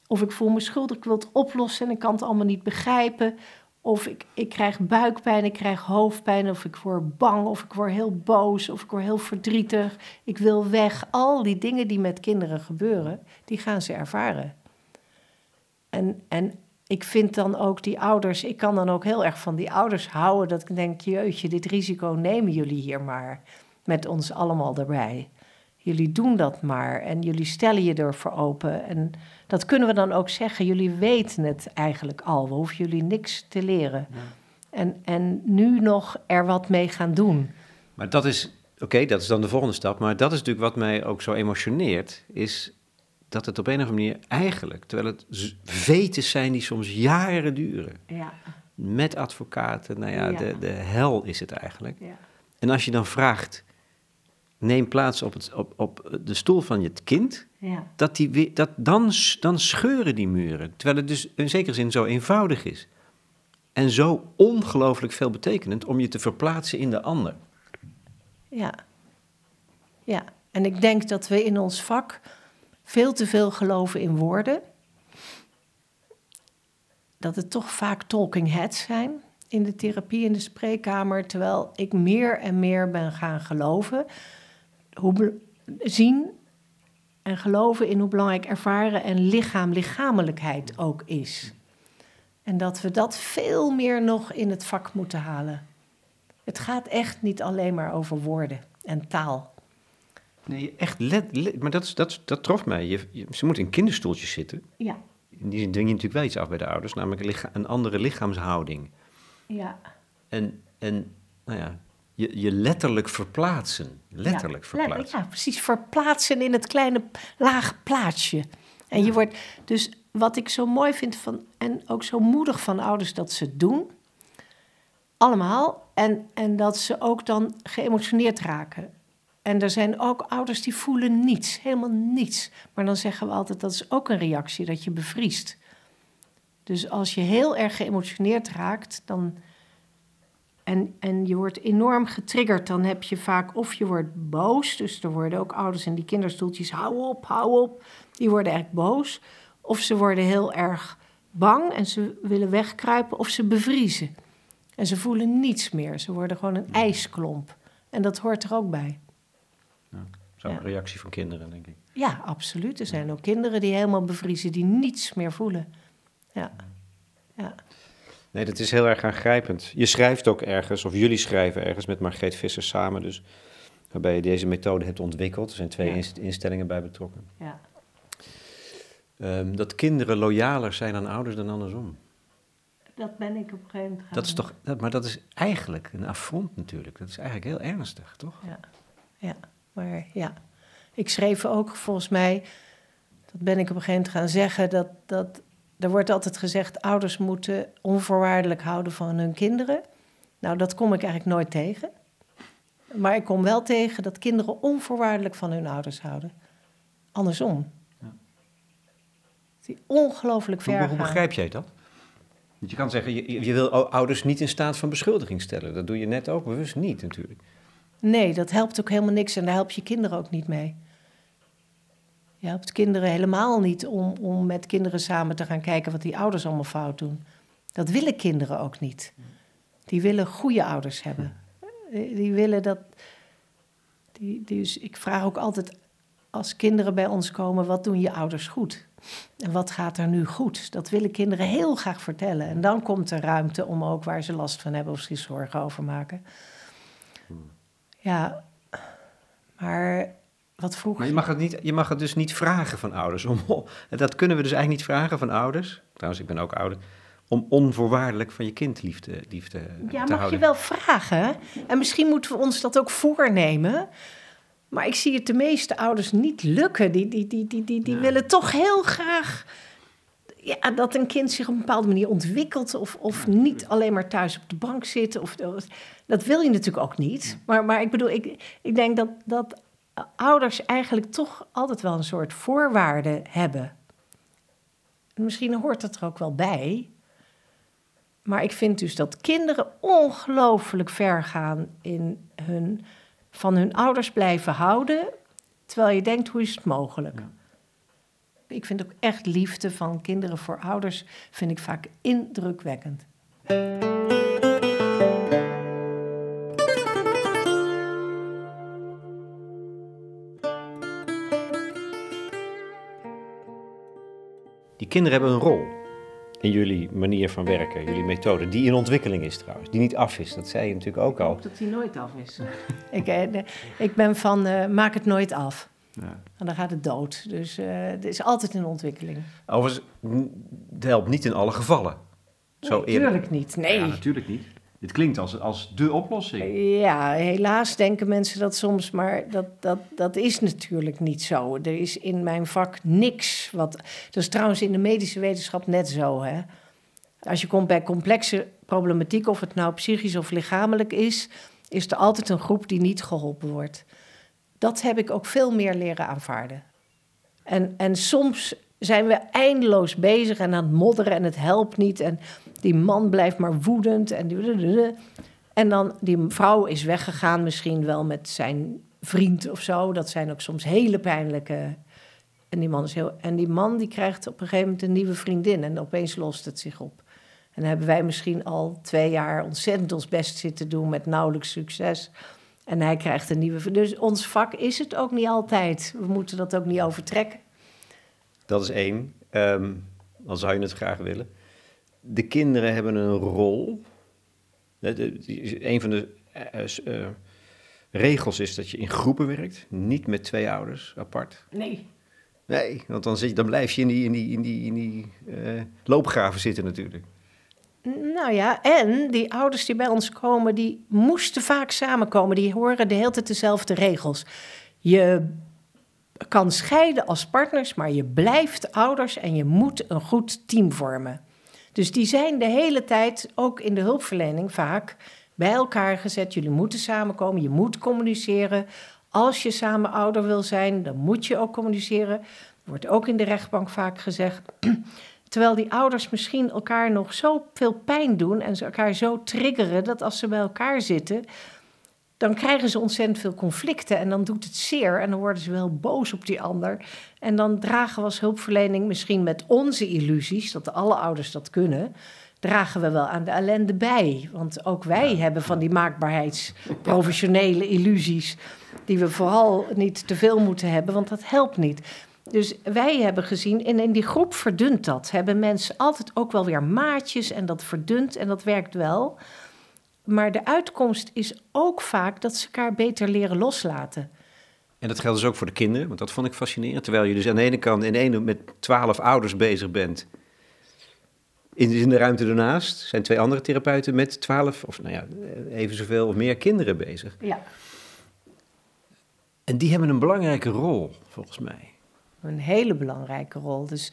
Of ik voel me schuldig, ik wil het oplossen en ik kan het allemaal niet begrijpen. Of ik, ik krijg buikpijn, ik krijg hoofdpijn, of ik word bang, of ik word heel boos, of ik word heel verdrietig. Ik wil weg. Al die dingen die met kinderen gebeuren, die gaan ze ervaren. En, en ik vind dan ook die ouders, ik kan dan ook heel erg van die ouders houden, dat ik denk, jeutje, dit risico nemen jullie hier maar, met ons allemaal erbij. Jullie doen dat maar en jullie stellen je ervoor open. En dat kunnen we dan ook zeggen. Jullie weten het eigenlijk al. We hoeven jullie niks te leren. En, en nu nog er wat mee gaan doen. Maar dat is, oké, dat is dan de volgende stap. Maar dat is natuurlijk wat mij ook zo emotioneert, is dat het op een of andere manier eigenlijk, terwijl het vetes zijn die soms jaren duren, Ja, met advocaten, nou ja, Ja. De, de hel is het eigenlijk. ja. En als je dan vraagt, neem plaats op, het, op, op de stoel van je kind, ja. dat die, dat, dan, dan scheuren die muren. Terwijl het dus in zekere zin zo eenvoudig is. En zo ongelooflijk veel betekenend om je te verplaatsen in de ander. Ja. Ja, en ik denk dat we in ons vak veel te veel geloven in woorden. Dat het toch vaak talking heads zijn in de therapie, in de spreekkamer. Terwijl ik meer en meer ben gaan geloven, hoe zien en geloven in hoe belangrijk ervaren en lichaam, lichamelijkheid ook is. En dat we dat veel meer nog in het vak moeten halen. Het gaat echt niet alleen maar over woorden en taal. Nee, echt let, let- maar dat, is- dat, dat trof mij. Je, je- ze moeten in kinderstoeltjes zitten. Ja, In die dwing je natuurlijk wel iets af bij de ouders, namelijk een, licha- een andere lichaamshouding. ja. En, en nou ja, je, je letterlijk verplaatsen. Letterlijk ja. verplaatsen. Ja, precies. Verplaatsen in het kleine lage plaatsje. En je wordt dus wat ik zo mooi vind van en ook zo moedig van ouders dat ze het doen, allemaal, en, en dat ze ook dan geëmotioneerd raken. En er zijn ook ouders die voelen niets, helemaal niets. Maar dan zeggen we altijd dat is ook een reactie dat je bevriest. Dus als je heel erg geëmotioneerd raakt, dan en, en je wordt enorm getriggerd. Dan heb je vaak of je wordt boos. Dus er worden ook ouders in die kinderstoeltjes, hou op, hou op. Die worden echt boos. Of ze worden heel erg bang en ze willen wegkruipen. Of ze bevriezen. En ze voelen niets meer. Ze worden gewoon een ijsklomp. En dat hoort er ook bij. Zo'n Ja. reactie van kinderen, denk ik. Ja, absoluut. Er zijn ook kinderen die helemaal bevriezen, die niets meer voelen. Ja, ja. Nee, dat is heel erg aangrijpend. Je schrijft ook ergens, of jullie schrijven ergens met Margreet Visser samen, dus waarbij je deze methode hebt ontwikkeld. Er zijn twee Ja. inst- instellingen bij betrokken. ja. Ehm, dat kinderen loyaler zijn aan ouders dan andersom. Dat ben ik op een gegeven moment gaan Dat is toch, dat, maar dat is eigenlijk een affront natuurlijk. Dat is eigenlijk heel ernstig, toch? Ja, ja, maar ja. Ik schreef ook volgens mij, dat ben ik op een gegeven moment gaan zeggen, dat, dat er wordt altijd gezegd, ouders moeten onvoorwaardelijk houden van hun kinderen. Nou, dat kom ik eigenlijk nooit tegen. Maar ik kom wel tegen dat kinderen onvoorwaardelijk van hun ouders houden. Andersom. Ja. Die ongelooflijk ver hoe gaan. begrijp jij dat? Want je kan zeggen, je, je wil ouders niet in staat van beschuldiging stellen. Dat doe je net ook bewust niet natuurlijk. Nee, dat helpt ook helemaal niks en daar help je kinderen ook niet mee. Je helpt kinderen helemaal niet om, om met kinderen samen te gaan kijken wat die ouders allemaal fout doen. Dat willen kinderen ook niet. Die willen goede ouders hebben. Die, die willen dat. Die, dus ik vraag ook altijd als kinderen bij ons komen: wat doen je ouders goed? En wat gaat er nu goed? Dat willen kinderen heel graag vertellen. En dan komt er ruimte om ook waar ze last van hebben of zich zorgen over maken. Ja, maar wat vroeg Maar je mag, het niet, je mag het dus niet vragen van ouders. Om, dat kunnen we dus eigenlijk niet vragen van ouders. Trouwens, ik ben ook ouder. om onvoorwaardelijk van je kind lief te, lief te, Ja, te mag houden? je wel vragen. En misschien moeten we ons dat ook voornemen. Maar ik zie het de meeste ouders niet lukken. Die, die, die, die, die, die willen toch heel graag ja, dat een kind zich op een bepaalde manier ontwikkelt. Of, of niet alleen maar thuis op de bank zit. Of, dat wil je natuurlijk ook niet. Maar, maar ik bedoel, ik, ik denk dat, dat ouders eigenlijk toch altijd wel een soort voorwaarde hebben. Misschien hoort dat er ook wel bij. Maar ik vind dus dat kinderen ongelooflijk ver gaan in hun, van hun ouders blijven houden. Terwijl je denkt, hoe is het mogelijk? Ik vind ook echt liefde van kinderen voor ouders, vind ik vaak indrukwekkend. Die kinderen hebben een rol in jullie manier van werken, jullie methode, die in ontwikkeling is trouwens, die niet af is. Dat zei je natuurlijk ook al. dat hij nooit af is. ik, eh, ik ben van, eh, maak het nooit af. Ja. En dan gaat het dood. Dus eh, het is altijd in ontwikkeling. Overigens, het helpt niet in alle gevallen. Zo nee, eerlijk. tuurlijk niet. Nee. Ja, natuurlijk niet. Dit klinkt als, als de oplossing. Ja, helaas denken mensen dat soms, maar dat, dat, dat is natuurlijk niet zo. Er is in mijn vak niks wat. Dat is trouwens in de medische wetenschap net zo. Hè? Als je komt bij complexe problematiek, of het nou psychisch of lichamelijk is, is er altijd een groep die niet geholpen wordt. Dat heb ik ook veel meer leren aanvaarden. En, en soms zijn we eindeloos bezig en aan het modderen en het helpt niet. En die man blijft maar woedend. En, en dan, die vrouw is weggegaan, misschien wel met zijn vriend of zo. Dat zijn ook soms hele pijnlijke. En die man, is heel, en die man die krijgt op een gegeven moment een nieuwe vriendin. En opeens lost het zich op. En dan hebben wij misschien al twee jaar ontzettend ons best zitten doen met nauwelijks succes. En hij krijgt een nieuwe. Dus ons vak is het ook niet altijd. We moeten dat ook niet overtrekken. Dat is één. Ehm, dan zou je het graag willen. De kinderen hebben een rol. De- de- die- Een van de eh, s- eh, regels is dat je in groepen werkt, niet met twee ouders apart. Nee. Nee, want dan, zit, je- dan blijf je in die, in die, in die, in die eh, loopgraven zitten natuurlijk. Nou ja, en die ouders die bij ons komen, die moesten vaak samenkomen. Die horen de hele tijd dezelfde regels. Je kan scheiden als partners, maar je blijft ouders en je moet een goed team vormen. Dus die zijn de hele tijd, ook in de hulpverlening vaak, bij elkaar gezet. Jullie moeten samenkomen, je moet communiceren. Als je samen ouder wil zijn, dan moet je ook communiceren. Wordt ook in de rechtbank vaak gezegd. Terwijl die ouders misschien elkaar nog zoveel pijn doen en ze elkaar zo triggeren dat als ze bij elkaar zitten, dan krijgen ze ontzettend veel conflicten en dan doet het zeer en dan worden ze wel boos op die ander. En dan dragen we als hulpverlening misschien met onze illusies, dat alle ouders dat kunnen, dragen we wel aan de ellende bij. Want ook wij hebben van die maakbaarheidsprofessionele illusies, die we vooral niet te veel moeten hebben, want dat helpt niet. Dus wij hebben gezien, en in die groep verdunt dat. Hebben mensen altijd ook wel weer maatjes en dat verdunt en dat werkt wel. Maar de uitkomst is ook vaak dat ze elkaar beter leren loslaten. En dat geldt dus ook voor de kinderen, want dat vond ik fascinerend. Terwijl je dus aan de ene kant in ene met twaalf ouders bezig bent. In, in de ruimte ernaast zijn twee andere therapeuten met twaalf, of nou ja, even zoveel of meer kinderen bezig. Ja. En die hebben een belangrijke rol, volgens mij. Een hele belangrijke rol. Dus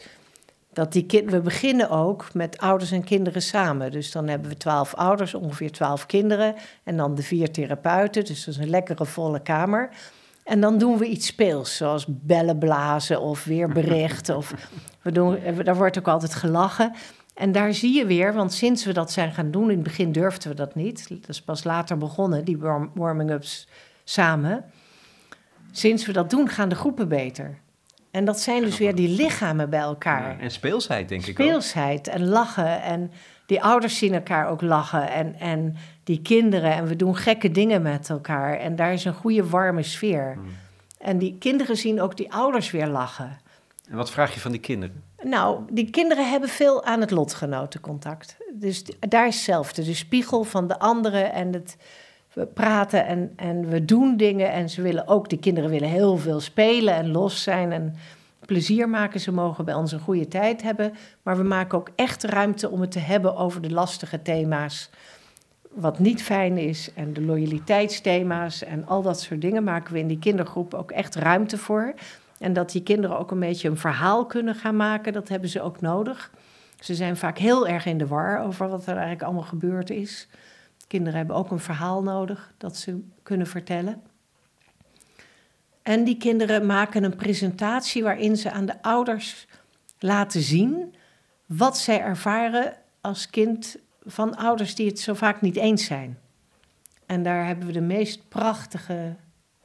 dat die kind, we beginnen ook met ouders en kinderen samen. Dus dan hebben we twaalf ouders, ongeveer twaalf kinderen. En dan de vier therapeuten. Dus dat is een lekkere volle kamer. En dan doen we iets speels, zoals bellen blazen of weer berichten. of we doen, daar wordt ook altijd gelachen. En daar zie je weer, want sinds we dat zijn gaan doen, in het begin durfden we dat niet. Dat is pas later begonnen, die warm- warming-ups samen. Sinds we dat doen, gaan de groepen beter. En dat zijn dus weer die lichamen bij elkaar. Ja, en speelsheid, denk ik ook. Speelsheid en lachen. En die ouders zien elkaar ook lachen. En, en die kinderen. En we doen gekke dingen met elkaar. En daar is een goede warme sfeer. Hmm. En die kinderen zien ook die ouders weer lachen. En wat vraag je van die kinderen? Nou, die kinderen hebben veel aan het lotgenotencontact. Dus daar is hetzelfde. De spiegel van de anderen en het we praten en, en we doen dingen. En ze willen ook, die kinderen willen heel veel spelen en los zijn en plezier maken. Ze mogen bij ons een goede tijd hebben. Maar we maken ook echt ruimte om het te hebben over de lastige thema's. Wat niet fijn is. En de loyaliteitsthema's en al dat soort dingen maken we in die kindergroep ook echt ruimte voor. En dat die kinderen ook een beetje een verhaal kunnen gaan maken, dat hebben ze ook nodig. Ze zijn vaak heel erg in de war over wat er eigenlijk allemaal gebeurd is. Kinderen hebben ook een verhaal nodig dat ze kunnen vertellen. En die kinderen maken een presentatie waarin ze aan de ouders laten zien wat zij ervaren als kind van ouders die het zo vaak niet eens zijn. En daar hebben we de meest prachtige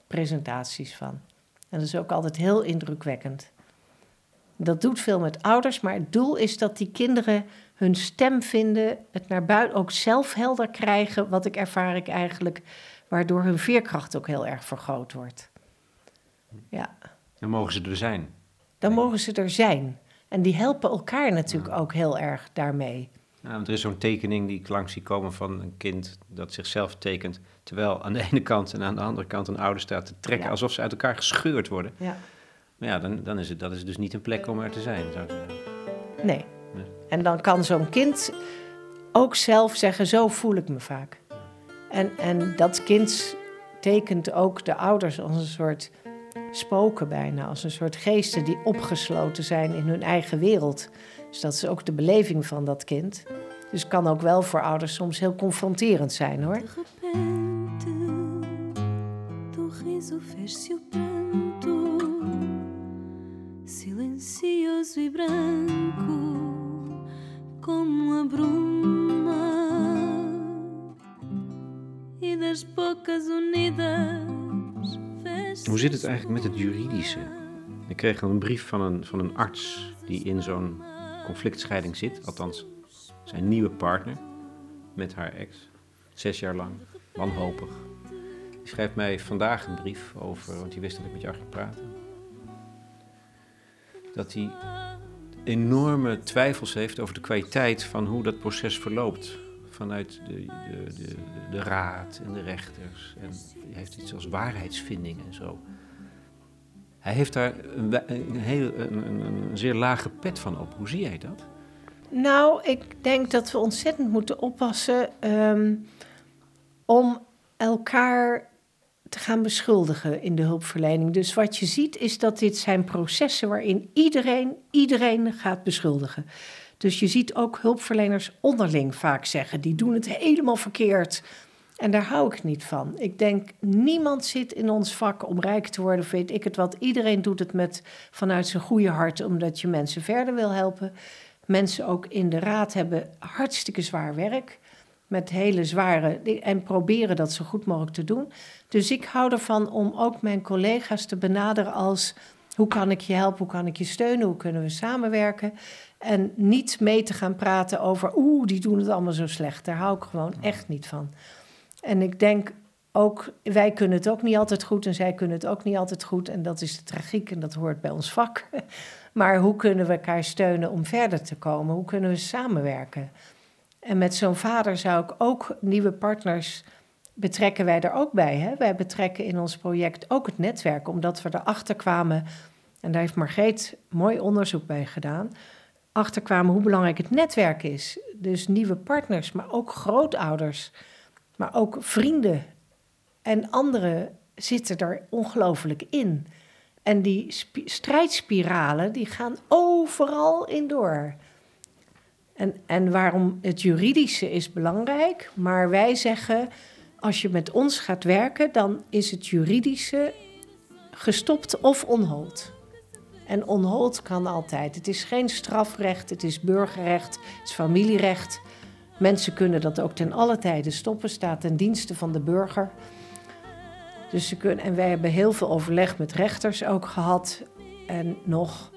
presentaties van. En dat is ook altijd heel indrukwekkend. Dat doet veel met ouders, maar het doel is dat die kinderen hun stem vinden, het naar buiten ook zelf helder krijgen, wat ik ervaar ik eigenlijk, waardoor hun veerkracht ook heel erg vergroot wordt. Ja, Dan mogen ze er zijn. dan mogen ze er zijn. En die helpen elkaar natuurlijk ook heel erg daarmee. Ja, want er is zo'n tekening die ik langs zie komen van een kind dat zichzelf tekent. Terwijl aan de ene kant en aan de andere kant een ouder staat te trekken Ja. alsof ze uit elkaar gescheurd worden. Ja. Maar ja, dan, dan is het, dat is dus niet een plek om er te zijn. Zou ik zeggen. Nee. En dan kan zo'n kind ook zelf zeggen, zo voel ik me vaak. En, en dat kind tekent ook de ouders als een soort spoken bijna, als een soort geesten die opgesloten zijn in hun eigen wereld. Dus dat is ook de beleving van dat kind. Dus kan ook wel voor ouders soms heel confronterend zijn hoor. Silencioso e branco, unidas. Hoe zit het eigenlijk met het juridische? Ik kreeg een brief van een, van een arts die in zo'n conflictscheiding zit. Althans, zijn nieuwe partner met haar ex. Zes jaar lang, wanhopig. Die schrijft mij vandaag een brief over, want die wist dat ik met jou ging praten. Dat hij enorme twijfels heeft over de kwaliteit van hoe dat proces verloopt. Vanuit de, de, de, de raad en de rechters. En hij heeft iets als waarheidsvinding en zo. Hij heeft daar een, heel, een zeer lage pet van op. Hoe zie jij dat? Nou, ik denk dat we ontzettend moeten oppassen ehm, om elkaar te gaan beschuldigen in de hulpverlening. Dus wat je ziet is dat dit zijn processen waarin iedereen iedereen gaat beschuldigen. Dus je ziet ook hulpverleners onderling vaak zeggen, die doen het helemaal verkeerd. En daar hou ik niet van. Ik denk, niemand zit in ons vak om rijk te worden, weet ik het wat. Iedereen doet het met, vanuit zijn goede hart, omdat je mensen verder wil helpen. Mensen ook in de raad hebben hartstikke zwaar werk. Met hele zware. En proberen dat zo goed mogelijk te doen. Dus ik hou ervan om ook mijn collega's te benaderen als. Hoe kan ik je helpen? Hoe kan ik je steunen? Hoe kunnen we samenwerken? En niet mee te gaan praten over. Oeh, die doen het allemaal zo slecht. Daar hou ik gewoon echt niet van. En ik denk ook. Wij kunnen het ook niet altijd goed. En zij kunnen het ook niet altijd goed. En dat is de tragiek. En dat hoort bij ons vak. Maar hoe kunnen we elkaar steunen om verder te komen? Hoe kunnen we samenwerken? En met zo'n vader zou ik ook nieuwe partners betrekken wij er ook bij. Hè? Wij betrekken in ons project ook het netwerk, omdat we erachter kwamen, en daar heeft Margreet mooi onderzoek bij gedaan, achterkwamen hoe belangrijk het netwerk is. Dus nieuwe partners, maar ook grootouders, maar ook vrienden en anderen zitten er ongelooflijk in. En die spi- strijdspiralen, die gaan overal in door. En, en waarom het juridische is belangrijk, maar wij zeggen, als je met ons gaat werken, dan is het juridische gestopt of onhold. En onhold kan altijd. Het is geen strafrecht, het is burgerrecht, het is familierecht. Mensen kunnen dat ook ten alle tijde stoppen, staat ten dienste van de burger. Dus ze kunnen, en wij hebben heel veel overleg met rechters ook gehad en nog.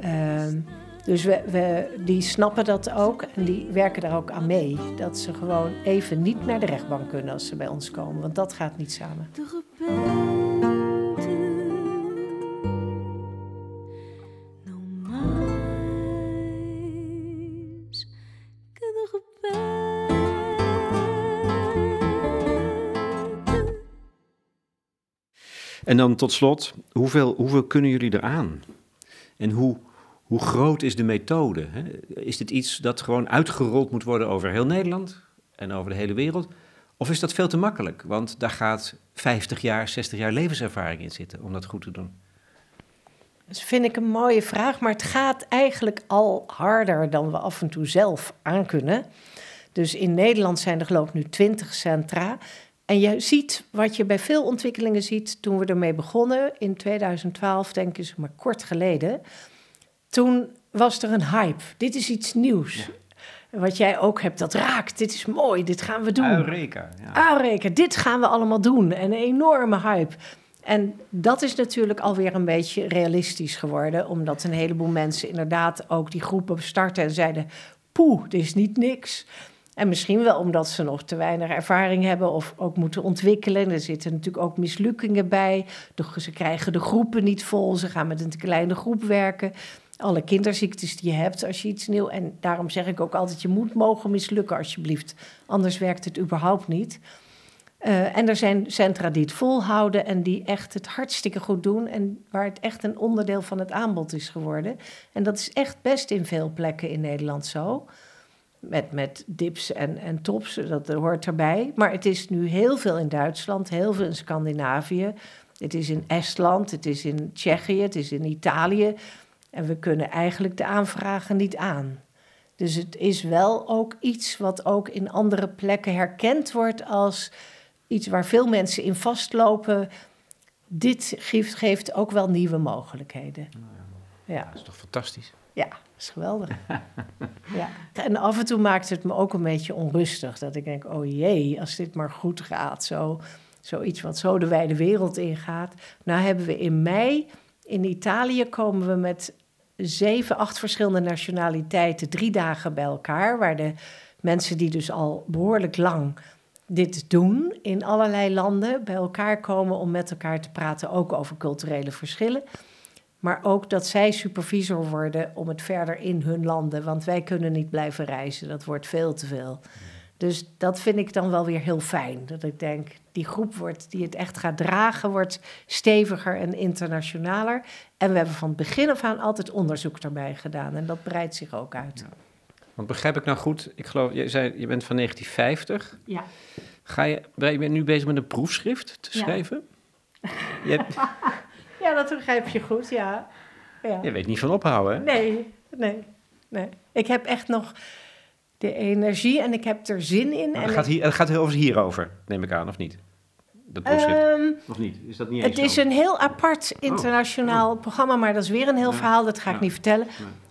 Ehm, dus we, we, die snappen dat ook en die werken daar ook aan mee. Dat ze gewoon even niet naar de rechtbank kunnen als ze bij ons komen, want dat gaat niet samen. Repente. En dan tot slot, hoeveel, hoeveel kunnen jullie eraan? En hoe, hoe groot is de methode? Hè? Is dit iets dat gewoon uitgerold moet worden over heel Nederland en over de hele wereld? Of is dat veel te makkelijk? Want daar gaat 50 jaar, 60 jaar levenservaring in zitten om dat goed te doen. Dat vind ik een mooie vraag, maar het gaat eigenlijk al harder dan we af en toe zelf aankunnen. Dus in Nederland zijn er geloof ik nu 20 centra. En je ziet wat je bij veel ontwikkelingen ziet toen we ermee begonnen in 2012, denk ik, maar kort geleden. Toen was er een hype. Dit is iets nieuws. Wat jij ook hebt, dat raakt. Dit is mooi, dit gaan we doen. Eureka. Ja. Eureka, dit gaan we allemaal doen. En een enorme hype. En dat is natuurlijk alweer een beetje realistisch geworden, omdat een heleboel mensen inderdaad ook die groepen starten en zeiden: Poeh, dit is niet niks. En misschien wel omdat ze nog te weinig ervaring hebben of ook moeten ontwikkelen. Er zitten natuurlijk ook mislukkingen bij. Ze krijgen de groepen niet vol. Ze gaan met een te kleine groep werken. Alle kinderziektes die je hebt als je iets nieuw. En daarom zeg ik ook altijd: je moet mogen mislukken, alsjeblieft. Anders werkt het überhaupt niet. Eh, en er zijn centra die het volhouden en die echt het hartstikke goed doen. En waar het echt een onderdeel van het aanbod is geworden. En dat is echt best in veel plekken in Nederland zo. Met, met dips en, en tops, dat hoort erbij. Maar het is nu heel veel in Duitsland, heel veel in Scandinavië. Het is in Estland, het is in Tsjechië, het is in Italië. En we kunnen eigenlijk de aanvragen niet aan. Dus het is wel ook iets wat ook in andere plekken herkend wordt als iets waar veel mensen in vastlopen. Dit geeft, geeft ook wel nieuwe mogelijkheden. Ja, Dat is toch fantastisch? ja, dat is geweldig. ja. En af en toe maakt het me ook een beetje onrustig. Dat ik denk, oh jee, als dit maar goed gaat. Zo, zoiets wat zo de wijde wereld ingaat. Nou hebben we in mei in Italië komen we met zeven, acht verschillende nationaliteiten drie dagen bij elkaar. Waar de mensen die dus al behoorlijk lang dit doen in allerlei landen bij elkaar komen om met elkaar te praten, ook over culturele verschillen. Maar ook dat zij supervisor worden om het verder in hun landen. Want wij kunnen niet blijven reizen. Dat wordt veel te veel. Dus dat vind ik dan wel weer heel fijn. Dat ik denk, die groep wordt, die het echt gaat dragen, wordt steviger en internationaler. En we hebben van het begin af aan altijd onderzoek daarbij gedaan. En dat breidt zich ook uit. Want begrijp ik nou goed, ik geloof, je zei, je bent van 1950. Ja. Ga je, ben je nu bezig met een proefschrift te Ja. schrijven? Je, hebt- ja, dat begrijp je goed, ja. ja. je weet niet van ophouden, hè? Nee, nee, nee. Ik heb echt nog de energie en ik heb er zin in. En het gaat, hier, het gaat heel over hierover, neem ik aan, of niet? Dat proefschrift. Ehm, of niet? Is dat niet Het is een heel apart internationaal programma, maar dat is weer een heel Ja. verhaal, dat ga ik niet vertellen.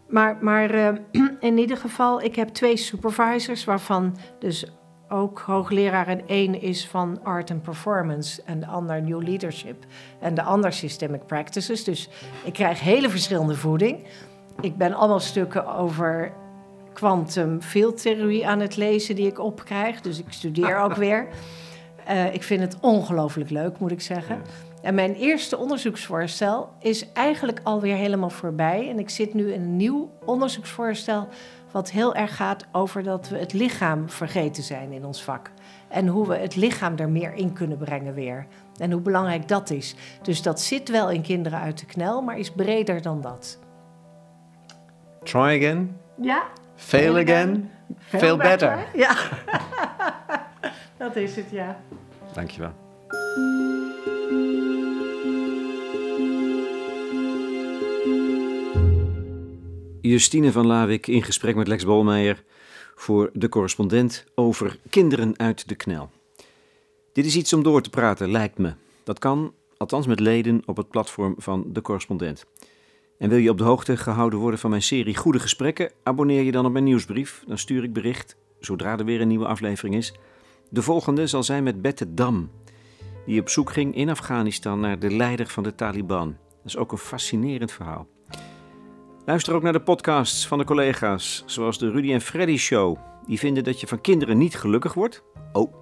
Maar, maar eh, in ieder geval, ik heb twee supervisors, waarvan dus ook hoogleraar en één is van Art and Performance en de ander New Leadership en de ander Systemic Practices. Dus ik krijg hele verschillende voeding. Ik ben allemaal stukken over quantum fieldtheorie aan het lezen die ik opkrijg, dus ik studeer ook weer. Eh, ik vind het ongelooflijk leuk, moet ik zeggen. En mijn eerste onderzoeksvoorstel is eigenlijk alweer helemaal voorbij. En ik zit nu in een nieuw onderzoeksvoorstel. Wat heel erg gaat over dat we het lichaam vergeten zijn in ons vak. En hoe we het lichaam er meer in kunnen brengen weer. En hoe belangrijk dat is. Dus dat zit wel in kinderen uit de knel, maar is breder dan dat. Try again, Ja, fail again, fail better. Ja, dat is het, ja. Dankjewel. Justine van Lawik in gesprek met Lex Bolmeijer voor de correspondent over kinderen uit de knel. Dit is iets om door te praten, lijkt me. Dat kan, althans met leden op het platform van de correspondent. En wil je op de hoogte gehouden worden van mijn serie Goede Gesprekken? Abonneer je dan op mijn nieuwsbrief. Dan stuur ik bericht zodra er weer een nieuwe aflevering is. De volgende zal zijn met Bette Dam, die op zoek ging in Afghanistan naar de leider van de Taliban. Dat is ook een fascinerend verhaal. Luister ook naar de podcasts van de collega's, zoals de Rudy en Freddy Show. Die vinden dat je van kinderen niet gelukkig wordt. Oh,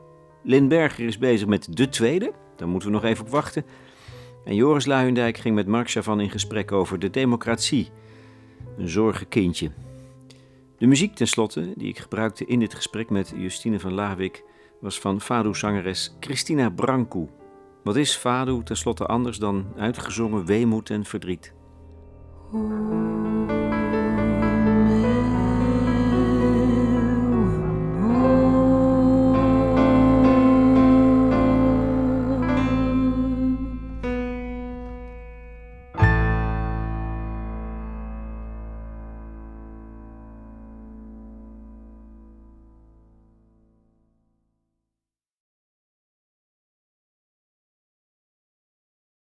Lynn Berger is bezig met de tweede. Daar moeten we nog even op wachten. En Joris Luijendijk ging met Mark Chavan in gesprek over de democratie. Een zorgenkindje. De muziek tenslotte, die ik gebruikte in dit gesprek met Justine van Lawik, was van Fado-zangeres Christina Branco. Wat is Fado tenslotte anders dan uitgezongen weemoed en verdriet?